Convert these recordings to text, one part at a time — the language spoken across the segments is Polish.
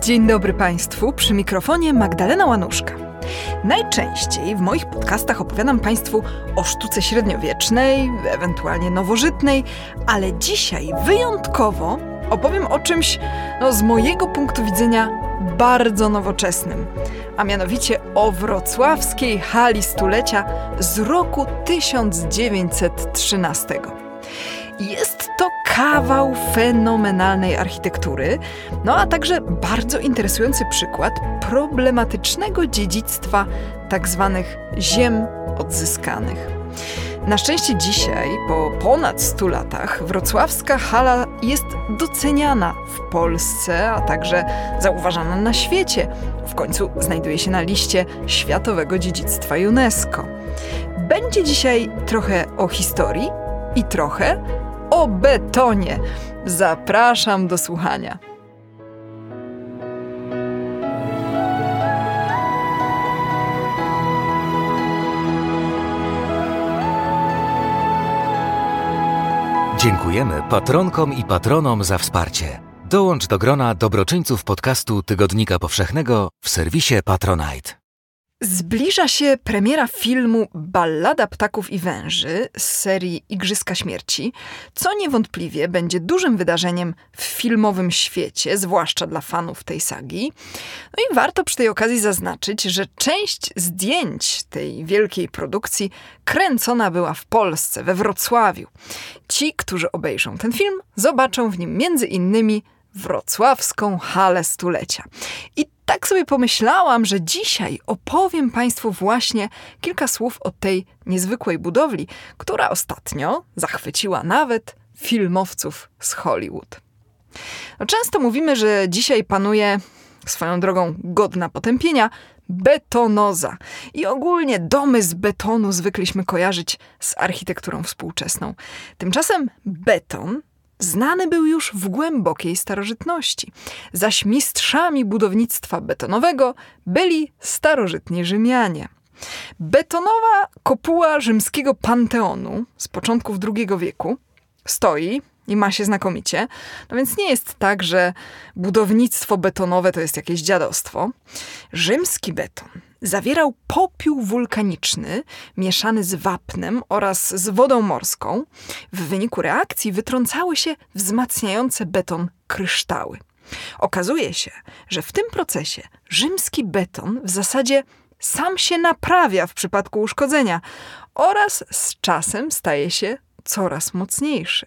Dzień dobry Państwu, przy mikrofonie Magdalena Łanuszka. Najczęściej w moich podcastach opowiadam Państwu o sztuce średniowiecznej, ewentualnie nowożytnej, ale dzisiaj wyjątkowo opowiem o czymś, no, z mojego punktu widzenia, bardzo nowoczesnym, a mianowicie o wrocławskiej hali stulecia z roku 1913. Jest to kawał fenomenalnej architektury, no a także bardzo interesujący przykład problematycznego dziedzictwa tzw. Tak ziem odzyskanych. Na szczęście dzisiaj, po ponad 100 latach, wrocławska hala jest doceniana w Polsce, a także zauważana na świecie. W końcu znajduje się na liście Światowego Dziedzictwa UNESCO. Będzie dzisiaj trochę o historii i trochę o betonie. Zapraszam do słuchania. Dziękujemy patronkom i patronom za wsparcie. Dołącz do grona dobroczyńców podcastu Tygodnika Powszechnego w serwisie Patronite. Zbliża się premiera filmu Ballada Ptaków i Węży z serii Igrzyska Śmierci, co niewątpliwie będzie dużym wydarzeniem w filmowym świecie, zwłaszcza dla fanów tej sagi. No i warto przy tej okazji zaznaczyć, że część zdjęć tej wielkiej produkcji kręcona była w Polsce, we Wrocławiu. Ci, którzy obejrzą ten film, zobaczą w nim między innymi wrocławską halę stulecia. I tak sobie pomyślałam, że dzisiaj opowiem Państwu właśnie kilka słów o tej niezwykłej budowli, która ostatnio zachwyciła nawet filmowców z Hollywood. No, często mówimy, że dzisiaj panuje swoją drogą godna potępienia betonoza. I ogólnie domy z betonu zwykliśmy kojarzyć z architekturą współczesną. Tymczasem beton znany był już w głębokiej starożytności, zaś mistrzami budownictwa betonowego byli starożytni Rzymianie. Betonowa kopuła rzymskiego panteonu z początków II wieku stoi i ma się znakomicie. No więc nie jest tak, że budownictwo betonowe to jest jakieś dziadostwo. Rzymski beton zawierał popiół wulkaniczny mieszany z wapnem oraz z wodą morską. W wyniku reakcji wytrącały się wzmacniające beton kryształy. Okazuje się, że w tym procesie rzymski beton w zasadzie sam się naprawia w przypadku uszkodzenia oraz z czasem staje się coraz mocniejszy.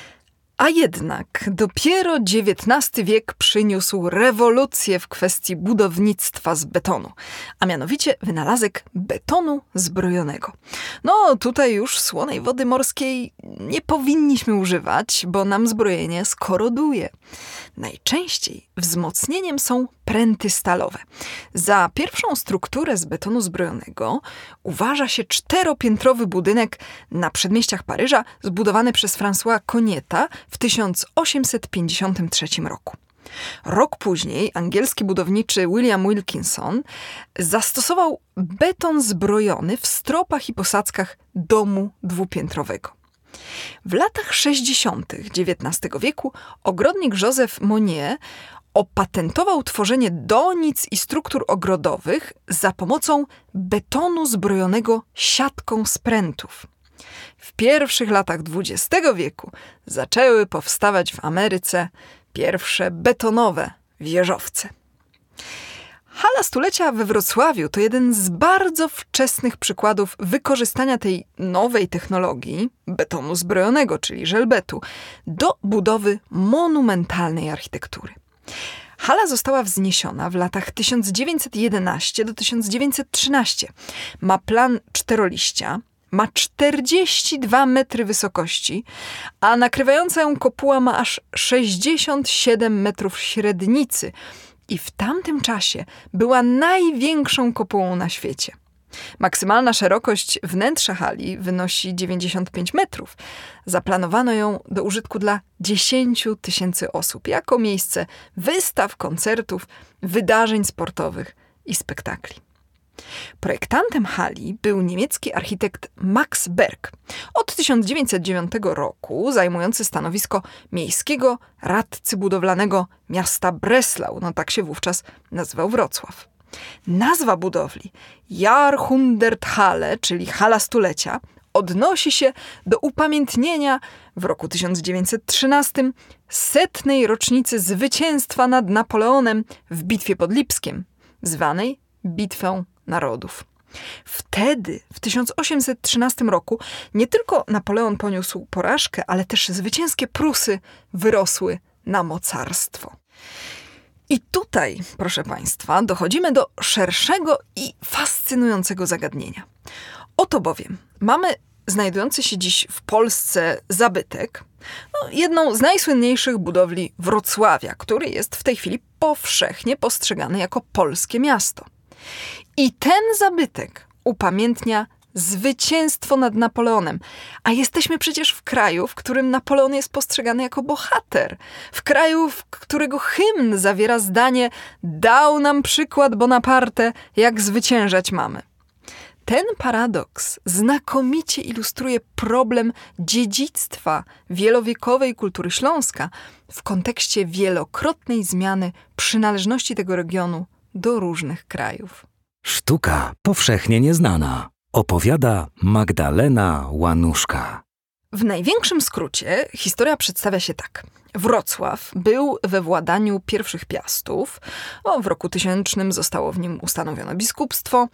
A jednak dopiero XIX wiek przyniósł rewolucję w kwestii budownictwa z betonu, a mianowicie wynalazek betonu zbrojonego. No tutaj już słonej wody morskiej nie powinniśmy używać, bo nam zbrojenie skoroduje. Najczęściej wzmocnieniem są pręty stalowe. Za pierwszą strukturę z betonu zbrojonego uważa się czteropiętrowy budynek na przedmieściach Paryża, zbudowany przez François Conieta w 1853 roku. Rok później angielski budowniczy William Wilkinson zastosował beton zbrojony w stropach i posadzkach domu dwupiętrowego. W latach 60. XIX wieku ogrodnik Joseph Monnier opatentował tworzenie donic i struktur ogrodowych za pomocą betonu zbrojonego siatką sprętów. W pierwszych latach XX wieku zaczęły powstawać w Ameryce pierwsze betonowe wieżowce. Hala Stulecia we Wrocławiu to jeden z bardzo wczesnych przykładów wykorzystania tej nowej technologii, betonu zbrojonego, czyli żelbetu, do budowy monumentalnej architektury. Hala została wzniesiona w latach 1911 do 1913. Ma plan czteroliścia, ma 42 metry wysokości, a nakrywająca ją kopuła ma aż 67 metrów średnicy i w tamtym czasie była największą kopułą na świecie. Maksymalna szerokość wnętrza hali wynosi 95 metrów. Zaplanowano ją do użytku dla 10 tysięcy osób, jako miejsce wystaw, koncertów, wydarzeń sportowych i spektakli. Projektantem hali był niemiecki architekt Max Berg, od 1909 roku zajmujący stanowisko miejskiego radcy budowlanego miasta Breslau, no tak się wówczas nazywał Wrocław. Nazwa budowli Jahrhunderthalle, czyli hala stulecia, odnosi się do upamiętnienia w roku 1913 setnej rocznicy zwycięstwa nad Napoleonem w bitwie pod Lipskiem, zwanej Bitwą Narodów. Wtedy, w 1813 roku, nie tylko Napoleon poniósł porażkę, ale też zwycięskie Prusy wyrosły na mocarstwo. I tutaj, proszę Państwa, dochodzimy do szerszego i fascynującego zagadnienia. Oto bowiem mamy znajdujący się dziś w Polsce zabytek, no, jedną z najsłynniejszych budowli Wrocławia, który jest w tej chwili powszechnie postrzegany jako polskie miasto. I ten zabytek upamiętnia zwycięstwo nad Napoleonem. A jesteśmy przecież w kraju, w którym Napoleon jest postrzegany jako bohater. W kraju, w którego hymn zawiera zdanie: Dał nam przykład Bonaparte, jak zwyciężać mamy. Ten paradoks znakomicie ilustruje problem dziedzictwa wielowiekowej kultury Śląska w kontekście wielokrotnej zmiany przynależności tego regionu do różnych krajów. Sztuka powszechnie nieznana. Opowiada Magdalena Łanuszka. W największym skrócie historia przedstawia się tak. Wrocław był we władaniu pierwszych piastów. O, w roku tysięcznym zostało w nim ustanowione biskupstwo.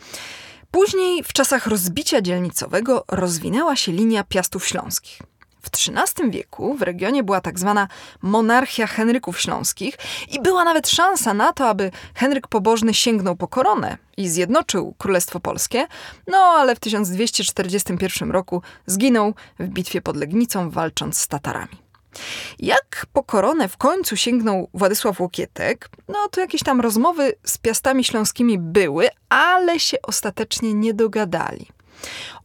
Później, w czasach rozbicia dzielnicowego, rozwinęła się linia piastów śląskich. W XIII wieku w regionie była tak zwana monarchia Henryków Śląskich i była nawet szansa na to, aby Henryk Pobożny sięgnął po koronę i zjednoczył Królestwo Polskie, no ale w 1241 roku zginął w bitwie pod Legnicą walcząc z Tatarami. Jak po koronę w końcu sięgnął Władysław Łokietek, no to jakieś tam rozmowy z piastami śląskimi były, ale się ostatecznie nie dogadali.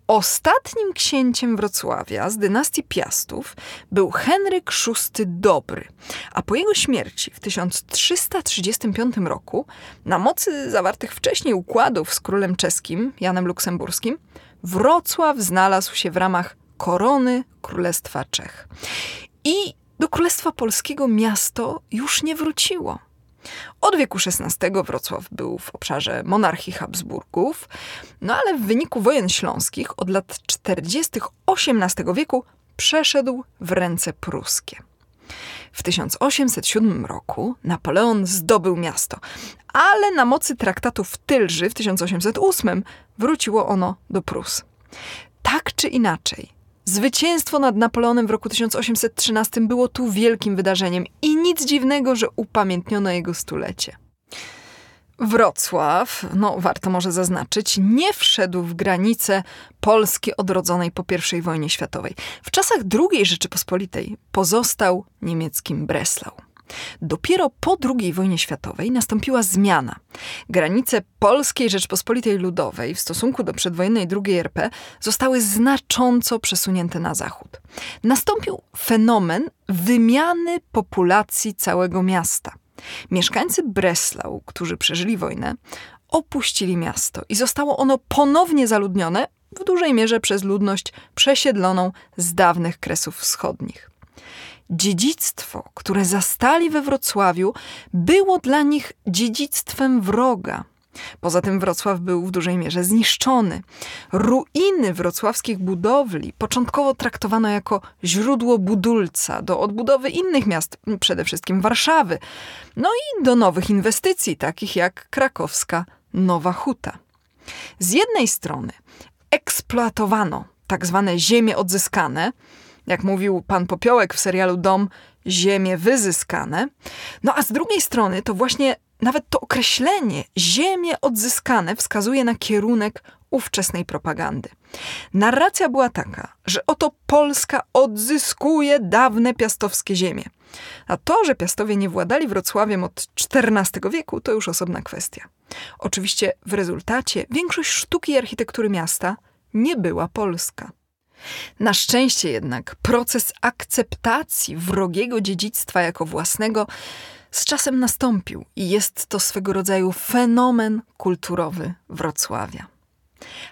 Ostatnim księciem Wrocławia z dynastii Piastów był Henryk VI Dobry, a po jego śmierci w 1335 roku, na mocy zawartych wcześniej układów z królem czeskim Janem Luksemburskim, Wrocław znalazł się w ramach korony Królestwa Czech. I do Królestwa Polskiego miasto już nie wróciło. Od wieku XVI Wrocław był w obszarze monarchii Habsburgów, no ale w wyniku wojen śląskich od lat 40. XVIII wieku przeszedł w ręce pruskie. W 1807 roku Napoleon zdobył miasto, ale na mocy traktatu w Tylży w 1808 wróciło ono do Prus. Tak czy inaczej, Zwycięstwo nad Napoleonem w roku 1813 było tu wielkim wydarzeniem i nic dziwnego, że upamiętniono jego stulecie. Wrocław, no warto może zaznaczyć, nie wszedł w granice Polski odrodzonej po I wojnie światowej. W czasach II Rzeczypospolitej pozostał niemieckim Breslau. Dopiero po II wojnie światowej nastąpiła zmiana. Granice Polskiej Rzeczpospolitej Ludowej w stosunku do przedwojennej II RP zostały znacząco przesunięte na zachód. Nastąpił fenomen wymiany populacji całego miasta. Mieszkańcy Breslau, którzy przeżyli wojnę, opuścili miasto i zostało ono ponownie zaludnione w dużej mierze przez ludność przesiedloną z dawnych kresów wschodnich dziedzictwo, które zastali we Wrocławiu, było dla nich dziedzictwem wroga. Poza tym Wrocław był w dużej mierze zniszczony. Ruiny wrocławskich budowli początkowo traktowano jako źródło budulca do odbudowy innych miast, przede wszystkim Warszawy, no i do nowych inwestycji, takich jak krakowska Nowa Huta. Z jednej strony eksploatowano tak zwane ziemie odzyskane, jak mówił pan Popiołek w serialu Dom, ziemie wyzyskane. No a z drugiej strony to właśnie nawet to określenie ziemie odzyskane wskazuje na kierunek ówczesnej propagandy. Narracja była taka, że oto Polska odzyskuje dawne piastowskie ziemie. A to, że piastowie nie władali Wrocławiem od XIV wieku, to już osobna kwestia. Oczywiście w rezultacie większość sztuki i architektury miasta nie była polska. Na szczęście jednak proces akceptacji wrogiego dziedzictwa jako własnego z czasem nastąpił i jest to swego rodzaju fenomen kulturowy Wrocławia.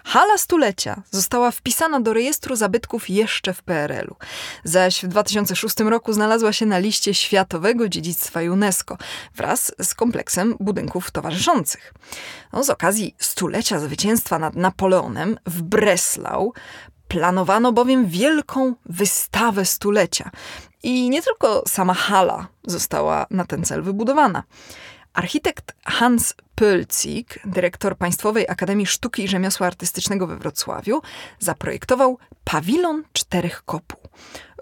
Hala stulecia została wpisana do rejestru zabytków jeszcze w PRL-u, zaś w 2006 roku znalazła się na liście Światowego Dziedzictwa UNESCO wraz z kompleksem budynków towarzyszących. No, z okazji stulecia zwycięstwa nad Napoleonem w Breslau planowano bowiem wielką wystawę stulecia. I nie tylko sama hala została na ten cel wybudowana. Architekt Hans Pölzig, dyrektor Państwowej Akademii Sztuki i Rzemiosła Artystycznego we Wrocławiu, zaprojektował pawilon czterech kopuł,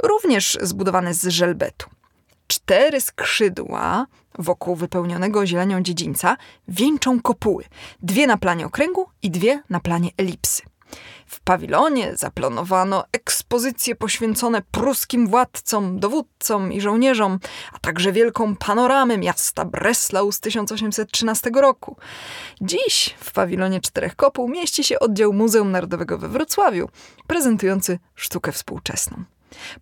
również zbudowany z żelbetu. Cztery skrzydła wokół wypełnionego zielenią dziedzińca wieńczą kopuły, dwie na planie okręgu i dwie na planie elipsy. W pawilonie zaplanowano ekspozycje poświęcone pruskim władcom, dowódcom i żołnierzom, a także wielką panoramę miasta Breslau z 1813 roku. Dziś w pawilonie Czterech Kopuł mieści się oddział Muzeum Narodowego we Wrocławiu, prezentujący sztukę współczesną.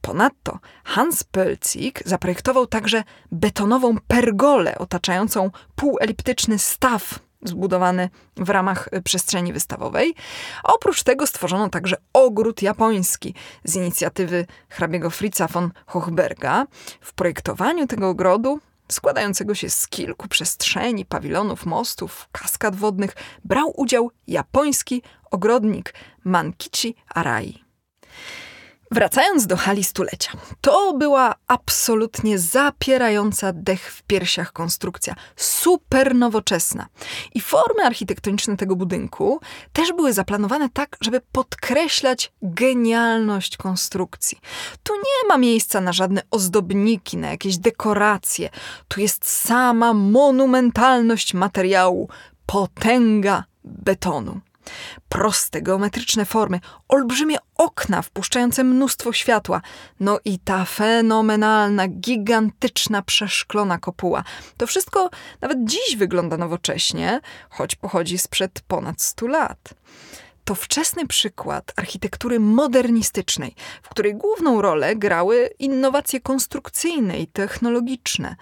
Ponadto Hans Pölzig zaprojektował także betonową pergolę otaczającą półeliptyczny staw zbudowany w ramach y, przestrzeni wystawowej. oprócz tego stworzono także ogród japoński z inicjatywy hrabiego Fritza von Hochberga. W projektowaniu tego ogrodu składającego się z kilku przestrzeni, pawilonów, mostów, kaskad wodnych, brał udział japoński ogrodnik Mankichi Arai. Wracając do hali stulecia, to była absolutnie zapierająca dech w piersiach konstrukcja, super nowoczesna. I formy architektoniczne tego budynku też były zaplanowane tak, żeby podkreślać genialność konstrukcji. Tu nie ma miejsca na żadne ozdobniki, na jakieś dekoracje. Tu jest sama monumentalność materiału, potęga betonu. Proste, geometryczne formy, olbrzymie okna wpuszczające mnóstwo światła, no i ta fenomenalna, gigantyczna, przeszklona kopuła. To wszystko nawet dziś wygląda nowocześnie, choć pochodzi sprzed ponad 100 lat to wczesny przykład architektury modernistycznej, w której główną rolę grały innowacje konstrukcyjne i technologiczne.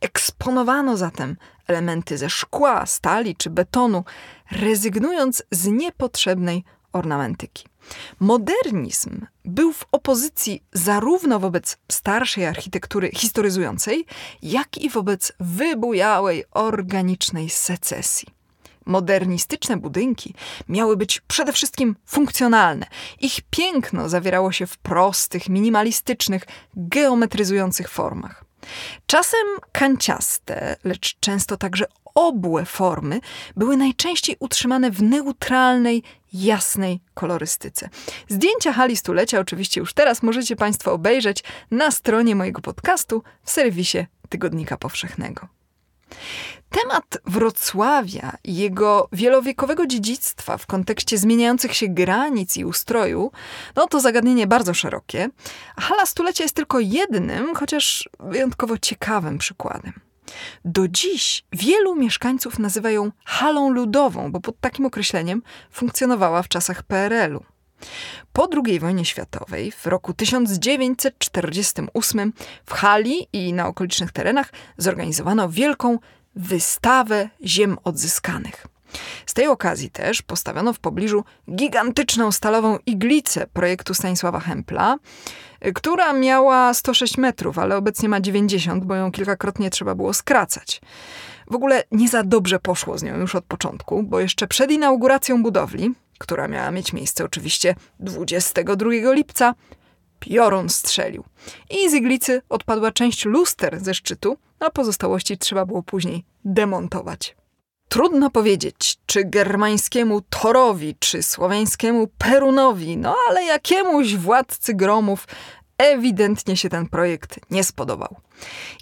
Eksponowano zatem elementy ze szkła, stali czy betonu, rezygnując z niepotrzebnej ornamentyki. Modernizm był w opozycji zarówno wobec starszej architektury historyzującej, jak i wobec wybujałej organicznej secesji. Modernistyczne budynki miały być przede wszystkim funkcjonalne. Ich piękno zawierało się w prostych, minimalistycznych, geometryzujących formach. Czasem kanciaste, lecz często także obłe formy były najczęściej utrzymane w neutralnej, jasnej kolorystyce. Zdjęcia hali stulecia oczywiście już teraz możecie Państwo obejrzeć na stronie mojego podcastu w serwisie Tygodnika Powszechnego. Temat Wrocławia i jego wielowiekowego dziedzictwa w kontekście zmieniających się granic i ustroju, no to zagadnienie bardzo szerokie. Hala stulecia jest tylko jednym, chociaż wyjątkowo ciekawym przykładem. Do dziś wielu mieszkańców nazywa ją halą ludową, bo pod takim określeniem funkcjonowała w czasach PRL-u. Po II wojnie światowej, w roku 1948, w hali i na okolicznych terenach zorganizowano wielką wystawę ziem odzyskanych. Z tej okazji też postawiono w pobliżu gigantyczną stalową iglicę projektu Stanisława Hempla, która miała 106 metrów, ale obecnie ma 90, bo ją kilkakrotnie trzeba było skracać. W ogóle nie za dobrze poszło z nią już od początku, bo jeszcze przed inauguracją budowli, która miała mieć miejsce oczywiście 22 lipca, piorun strzelił. I z iglicy odpadła część luster ze szczytu, a pozostałości trzeba było później demontować. Trudno powiedzieć, czy germańskiemu Torowi, czy słowiańskiemu Perunowi, no ale jakiemuś władcy gromów ewidentnie się ten projekt nie spodobał.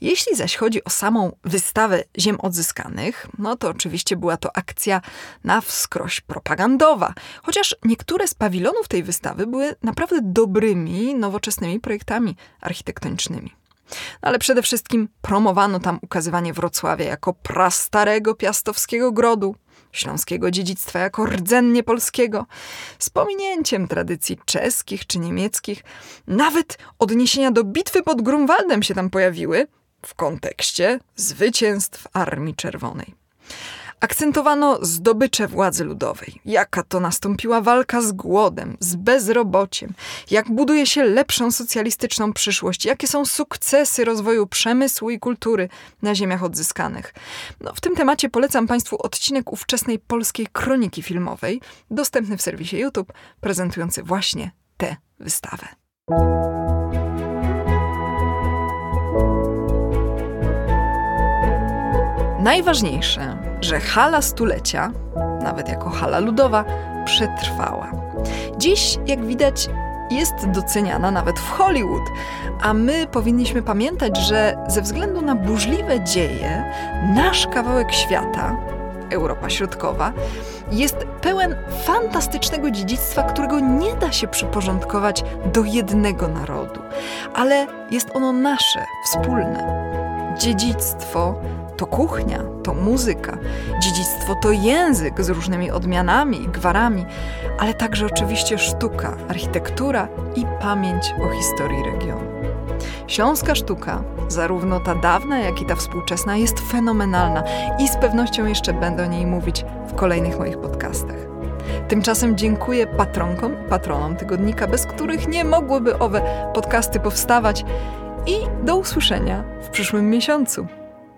Jeśli zaś chodzi o samą wystawę ziem odzyskanych, no to oczywiście była to akcja na wskroś propagandowa, chociaż niektóre z pawilonów tej wystawy były naprawdę dobrymi, nowoczesnymi projektami architektonicznymi. No ale przede wszystkim promowano tam ukazywanie Wrocławia jako prastarego piastowskiego grodu, śląskiego dziedzictwa jako rdzennie polskiego, z pominięciem tradycji czeskich czy niemieckich. Nawet odniesienia do bitwy pod Grunwaldem się tam pojawiły, w kontekście zwycięstw Armii Czerwonej. Akcentowano zdobycze władzy ludowej, jaka to nastąpiła walka z głodem, z bezrobociem, jak buduje się lepszą socjalistyczną przyszłość, jakie są sukcesy rozwoju przemysłu i kultury na ziemiach odzyskanych. No, w tym temacie polecam Państwu odcinek ówczesnej polskiej kroniki filmowej, dostępny w serwisie YouTube, prezentujący właśnie tę wystawę. Najważniejsze, że hala stulecia, nawet jako hala ludowa, przetrwała. Dziś, jak widać, jest doceniana nawet w Hollywood, a my powinniśmy pamiętać, że ze względu na burzliwe dzieje, nasz kawałek świata, Europa Środkowa, jest pełen fantastycznego dziedzictwa, którego nie da się przyporządkować do jednego narodu, ale jest ono nasze, wspólne. Dziedzictwo to kuchnia, to muzyka, dziedzictwo to język z różnymi odmianami, gwarami, ale także oczywiście sztuka, architektura i pamięć o historii regionu. Śląska sztuka, zarówno ta dawna, jak i ta współczesna, jest fenomenalna i z pewnością jeszcze będę o niej mówić w kolejnych moich podcastach. Tymczasem dziękuję patronkom i patronom tygodnika, bez których nie mogłyby owe podcasty powstawać. I do usłyszenia w przyszłym miesiącu.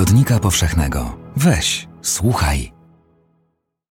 Tygodnika Powszechnego. Weź, słuchaj.